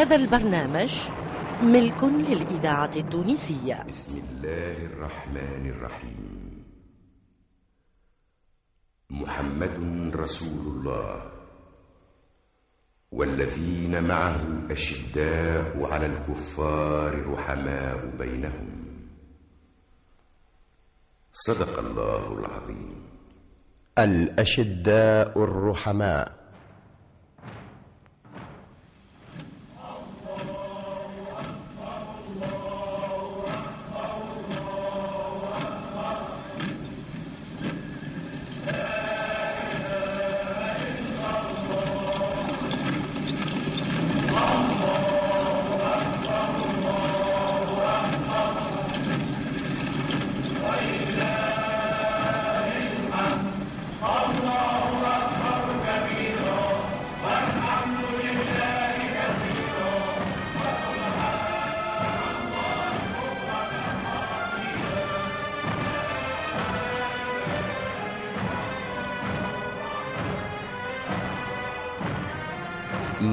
هذا البرنامج ملك للإذاعة التونسية. بسم الله الرحمن الرحيم. محمد رسول الله. والذين معه أشداء على الكفار رحماء بينهم. صدق الله العظيم. الأشداء الرحماء.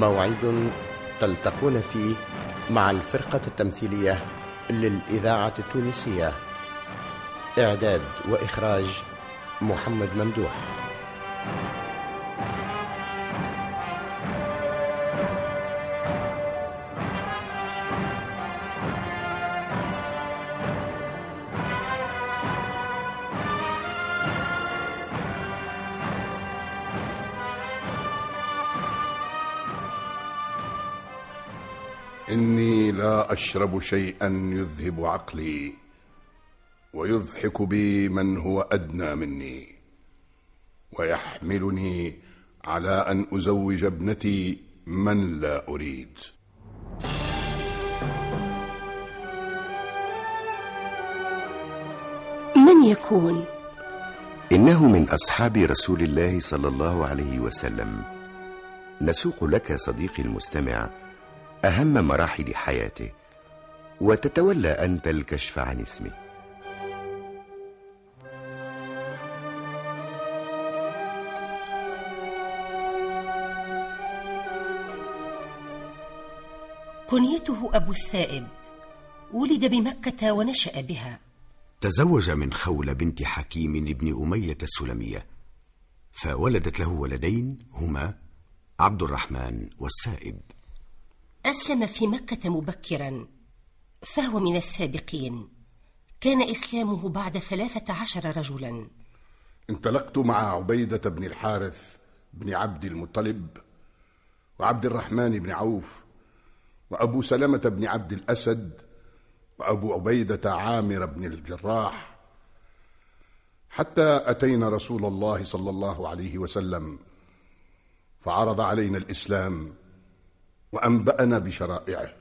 موعد تلتقون فيه مع الفرقة التمثيلية للإذاعة التونسية. إعداد وإخراج محمد ممدوح. أشرب شيئا يذهب عقلي ويضحك بي من هو أدنى مني ويحملني على أن أزوج ابنتي من لا أريد. من يكون؟ إنه من أصحاب رسول الله صلى الله عليه وسلم. نسوق لك صديقي المستمع أهم مراحل حياته وتتولى أنت الكشف عن اسمه. كنيته أبو السائب. ولد بمكة ونشأ بها. تزوج من خولة بنت حكيم بن أمية السلمية. فولدت له ولدين هما عبد الرحمن والسائب. أسلم في مكة مبكرا فهو من السابقين. كان إسلامه بعد ثلاثة عشر رجلا. انطلقت مع عبيدة بن الحارث بن عبد المطلب وعبد الرحمن بن عوف وأبو سلمة بن عبد الأسد وأبو عبيدة عامر بن الجراح. حتى أتينا رسول الله صلى الله عليه وسلم فعرض علينا الإسلام وأنبأنا بشرائعه.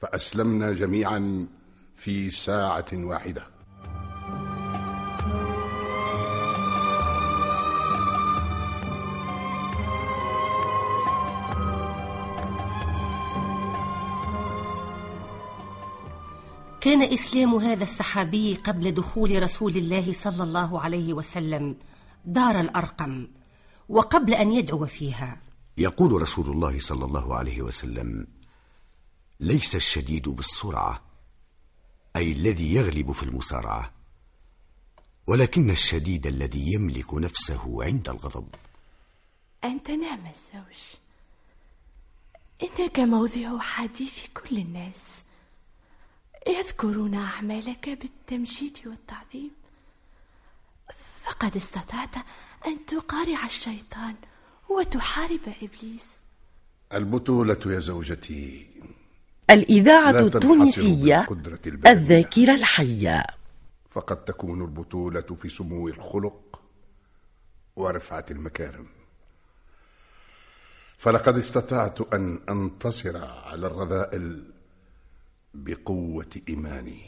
فأسلمنا جميعا في ساعة واحدة. كان إسلام هذا الصحابي قبل دخول رسول الله صلى الله عليه وسلم دار الأرقم وقبل أن يدعو فيها. يقول رسول الله صلى الله عليه وسلم ليس الشديد بالسرعة أي الذي يغلب في المسارعة ولكن الشديد الذي يملك نفسه عند الغضب. أنت نعم الزوج. إنك موضع حديث كل الناس يذكرون أعمالك بالتمجيد والتعظيم فقد استطعت أن تقارع الشيطان. وتحارب إبليس. البطولة يا زوجتي الإذاعة التونسية. الذاكرة الحية. فقد تكون البطولة في سمو الخلق ورفعة المكارم. فلقد استطعت أن أنتصر على الرذائل بقوة إيماني.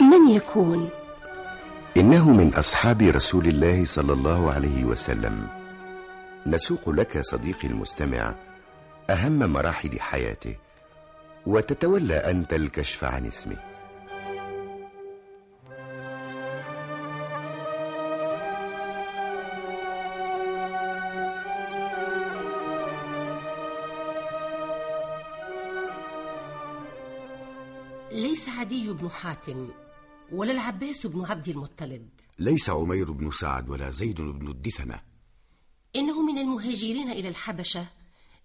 من يكون؟ إنه من أصحاب رسول الله صلى الله عليه وسلم. نسوق لك صديقي المستمع أهم مراحل حياته وتتولى أنت الكشف عن اسمه. ليس عدي بن حاتم. ولا العباس بن عبد المطلب. ليس عمير بن سعد ولا زيد بن الدثنة. إنه من المهاجرين إلى الحبشة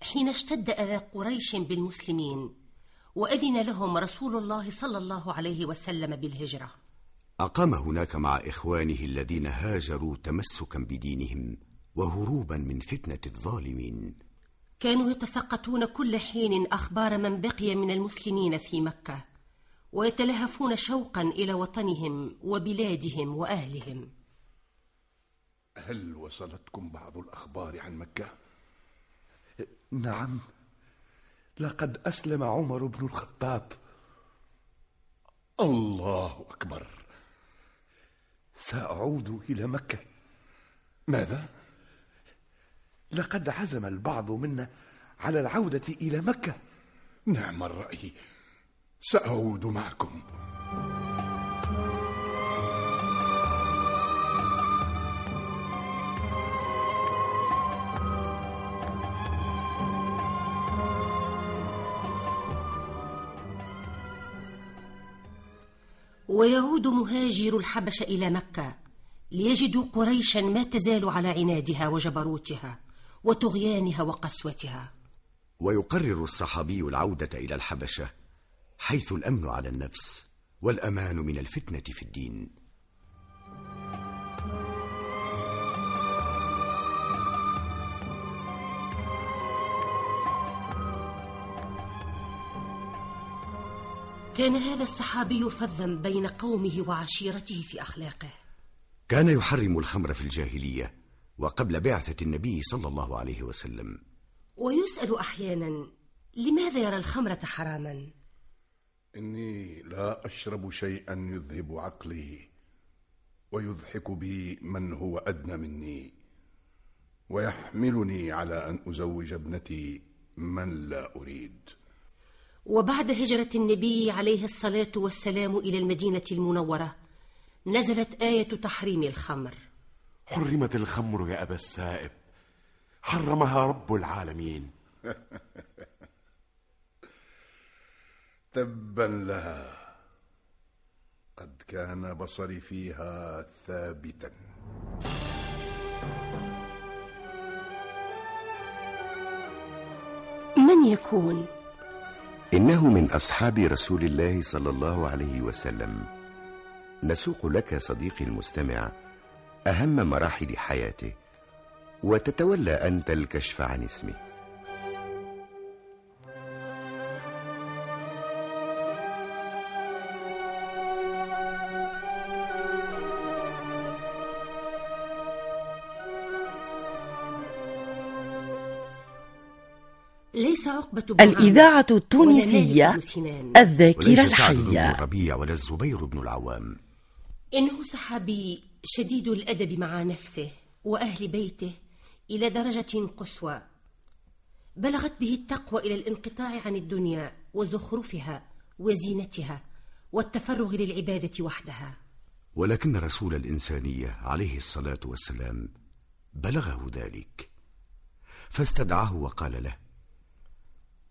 حين اشتد أذى قريش بالمسلمين وأذن لهم رسول الله صلى الله عليه وسلم بالهجرة. أقام هناك مع إخوانه الذين هاجروا تمسكا بدينهم وهروبا من فتنة الظالمين. كانوا يتسقطون كل حين أخبار من بقي من المسلمين في مكة. ويتلهفون شوقا إلى وطنهم وبلادهم وأهلهم. هل وصلتكم بعض الأخبار عن مكة؟ نعم. لقد أسلم عمر بن الخطاب. الله أكبر. سأعود إلى مكة. ماذا؟ لقد عزم البعض منا على العودة إلى مكة. نعم الرأي. سأعود معكم. ويعود مهاجر الحبش إلى مكة ليجدوا قريشا ما تزال على عنادها وجبروتها وطغيانها وقسوتها. ويقرر الصحابي العودة إلى الحبشة. حيث الأمن على النفس والأمان من الفتنة في الدين. كان هذا الصحابي فظا بين قومه وعشيرته في أخلاقه. كان يحرم الخمر في الجاهلية وقبل بعثة النبي صلى الله عليه وسلم. ويسأل أحيانا لماذا يرى الخمرة حراما؟ إني لا أشرب شيئا يذهب عقلي ويضحك بي من هو أدنى مني ويحملني على أن أزوج ابنتي من لا أريد. وبعد هجرة النبي عليه الصلاة والسلام إلى المدينة المنورة نزلت آية تحريم الخمر. حرمت الخمر يا أبا السائب. حرمها رب العالمين. تبا لها. قد كان بصري فيها ثابتا. من يكون؟ إنه من أصحاب رسول الله صلى الله عليه وسلم. نسوق لك صديقي المستمع أهم مراحل حياته وتتولى أنت الكشف عن اسمه. ليس عقبة بن الإذاعة التونسية الذاكرة سعد بن الحية الربيع ولا الزبير بن العوام. إنه صحابي شديد الأدب مع نفسه وأهل بيته إلى درجة قصوى بلغت به التقوى إلى الانقطاع عن الدنيا وزخرفها وزينتها والتفرغ للعبادة وحدها. ولكن رسول الإنسانية عليه الصلاة والسلام بلغه ذلك. فاستدعاه وقال له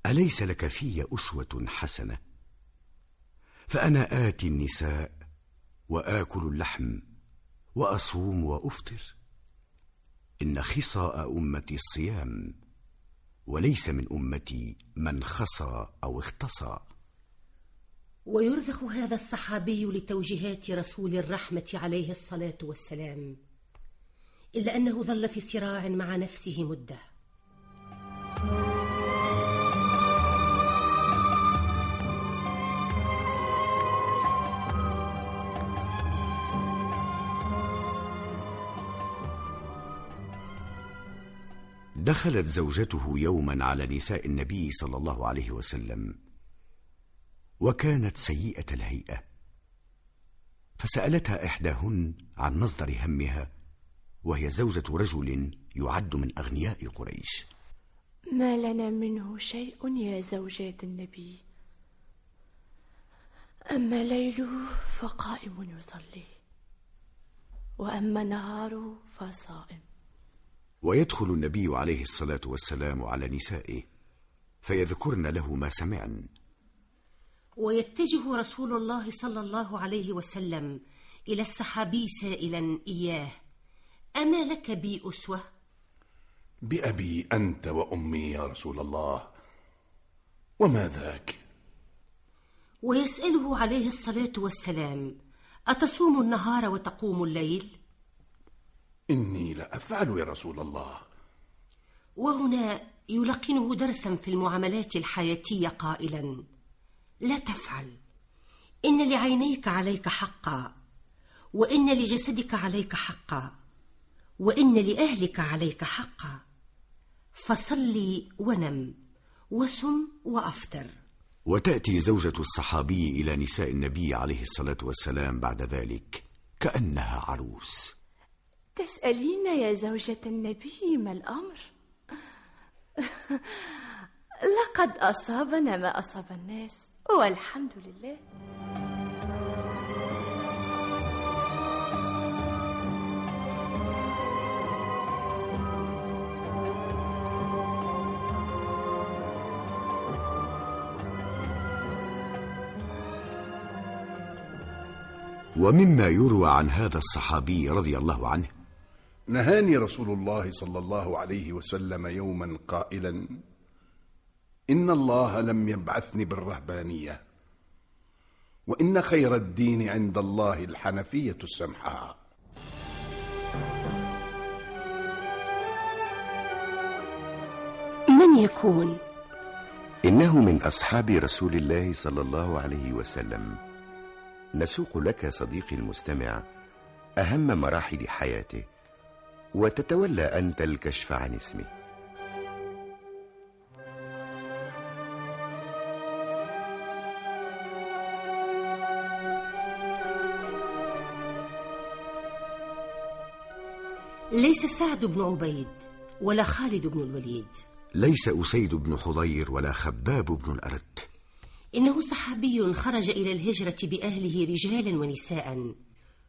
أليس لك في أسوة حسنة؟ فأنا آتي النساء وآكل اللحم وأصوم وأفطر. إن خصاء أمتي الصيام وليس من أمتي من خصى أو اختصى. ويرزق هذا الصحابي لتوجيهات رسول الرحمة عليه الصلاة والسلام إلا أنه ظل في صراع مع نفسه مدة. دخلت زوجته يوما على نساء النبي صلى الله عليه وسلم وكانت سيئة الهيئة. فسألتها إحداهن عن مصدر همها وهي زوجة رجل يعد من أغنياء قريش. ما لنا منه شيء يا زوجات النبي. أما ليله فقائم يصلي وأما نهاره فصائم. ويدخل النبي عليه الصلاة والسلام على نسائه فيذكرن له ما سمعن ويتجه رسول الله صلى الله عليه وسلم إلى السحابي سائلا إياه أما لك بي أسوة؟ بأبي أنت وأمي يا رسول الله وما ذاك ويسأله عليه الصلاة والسلام أتصوم النهار وتقوم الليل؟ إني لأفعل يا رسول الله. وهنا يلقنه درسا في المعاملات الحياتية قائلا. لا تفعل. إن لعينيك عليك حقا وإن لجسدك عليك حقا وإن لأهلك عليك حقا. فصلي ونم وسم وأفطر. وتأتي زوجة الصحابي إلى نساء النبي عليه الصلاة والسلام بعد ذلك كأنها عروس. تسألين يا زوجة النبي ما الأمر؟ لقد أصابنا ما أصاب الناس والحمد لله ومما يروى عن هذا الصحابي رضي الله عنه نهاني رسول الله صلى الله عليه وسلم يوما قائلا إن الله لم يبعثني بالرهبانية وإن خير الدين عند الله الحنفية السمحاء. من يكون؟ إنه من أصحاب رسول الله صلى الله عليه وسلم. نسوق لك صديقي المستمع أهم مراحل حياته. وتتولى أنت الكشف عن اسمه. ليس سعد بن عبيد ولا خالد بن الوليد. ليس أسيد بن حضير ولا خباب بن الأرت. إنه صحابي خرج إلى الهجرة بأهله رجالا ونساء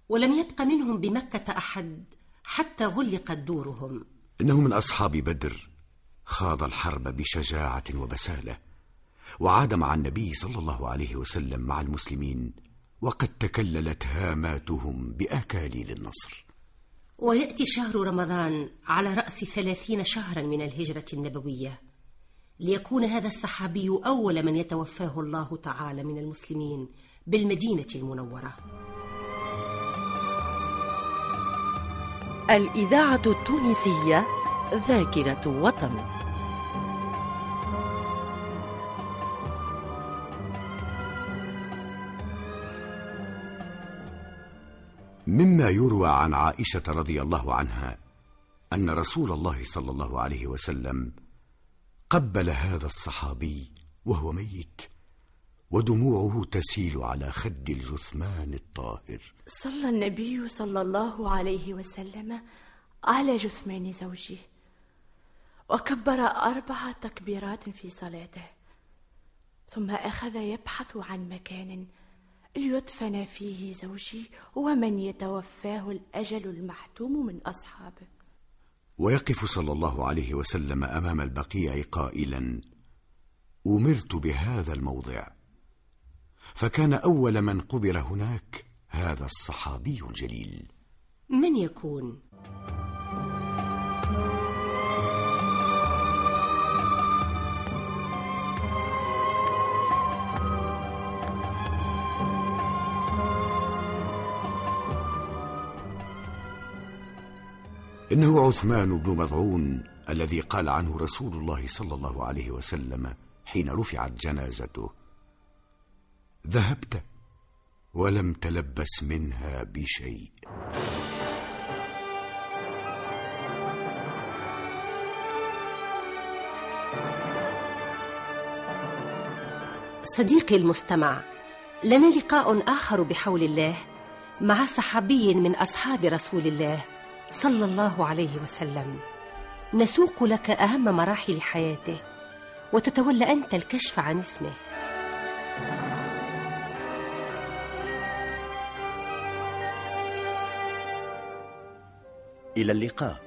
ولم يبق منهم بمكة أحد حتى غلقت دورهم. إنه من أصحاب بدر. خاض الحرب بشجاعة وبسالة وعاد مع النبي صلى الله عليه وسلم مع المسلمين وقد تكللت هاماتهم بآكاليل النصر. ويأتي شهر رمضان على رأس ثلاثين شهرا من الهجرة النبوية ليكون هذا الصحابي أول من يتوفاه الله تعالى من المسلمين بالمدينة المنورة. الإذاعة التونسية ذاكرة وطن. مما يروى عن عائشة رضي الله عنها أن رسول الله صلى الله عليه وسلم قبل هذا الصحابي وهو ميت. ودموعه تسيل على خد الجثمان الطاهر. صلى النبي صلى الله عليه وسلم على جثمان زوجه وكبر أربع تكبيرات في صلاته ثم أخذ يبحث عن مكان ليدفن فيه زوجي ومن يتوفاه الأجل المحتوم من أصحابه. ويقف صلى الله عليه وسلم أمام البقيع قائلا أمرت بهذا الموضع. فكان أول من قبر هناك هذا الصحابي الجليل من يكون؟ إنه عثمان بن مضعون الذي قال عنه رسول الله صلى الله عليه وسلم حين رفعت جنازته ذهبت ولم تلبس منها بشيء. صديقي المستمع لنا لقاء آخر بحول الله مع صحابي من أصحاب رسول الله صلى الله عليه وسلم. نسوق لك أهم مراحل حياته وتتولى أنت الكشف عن اسمه. إلى اللقاء.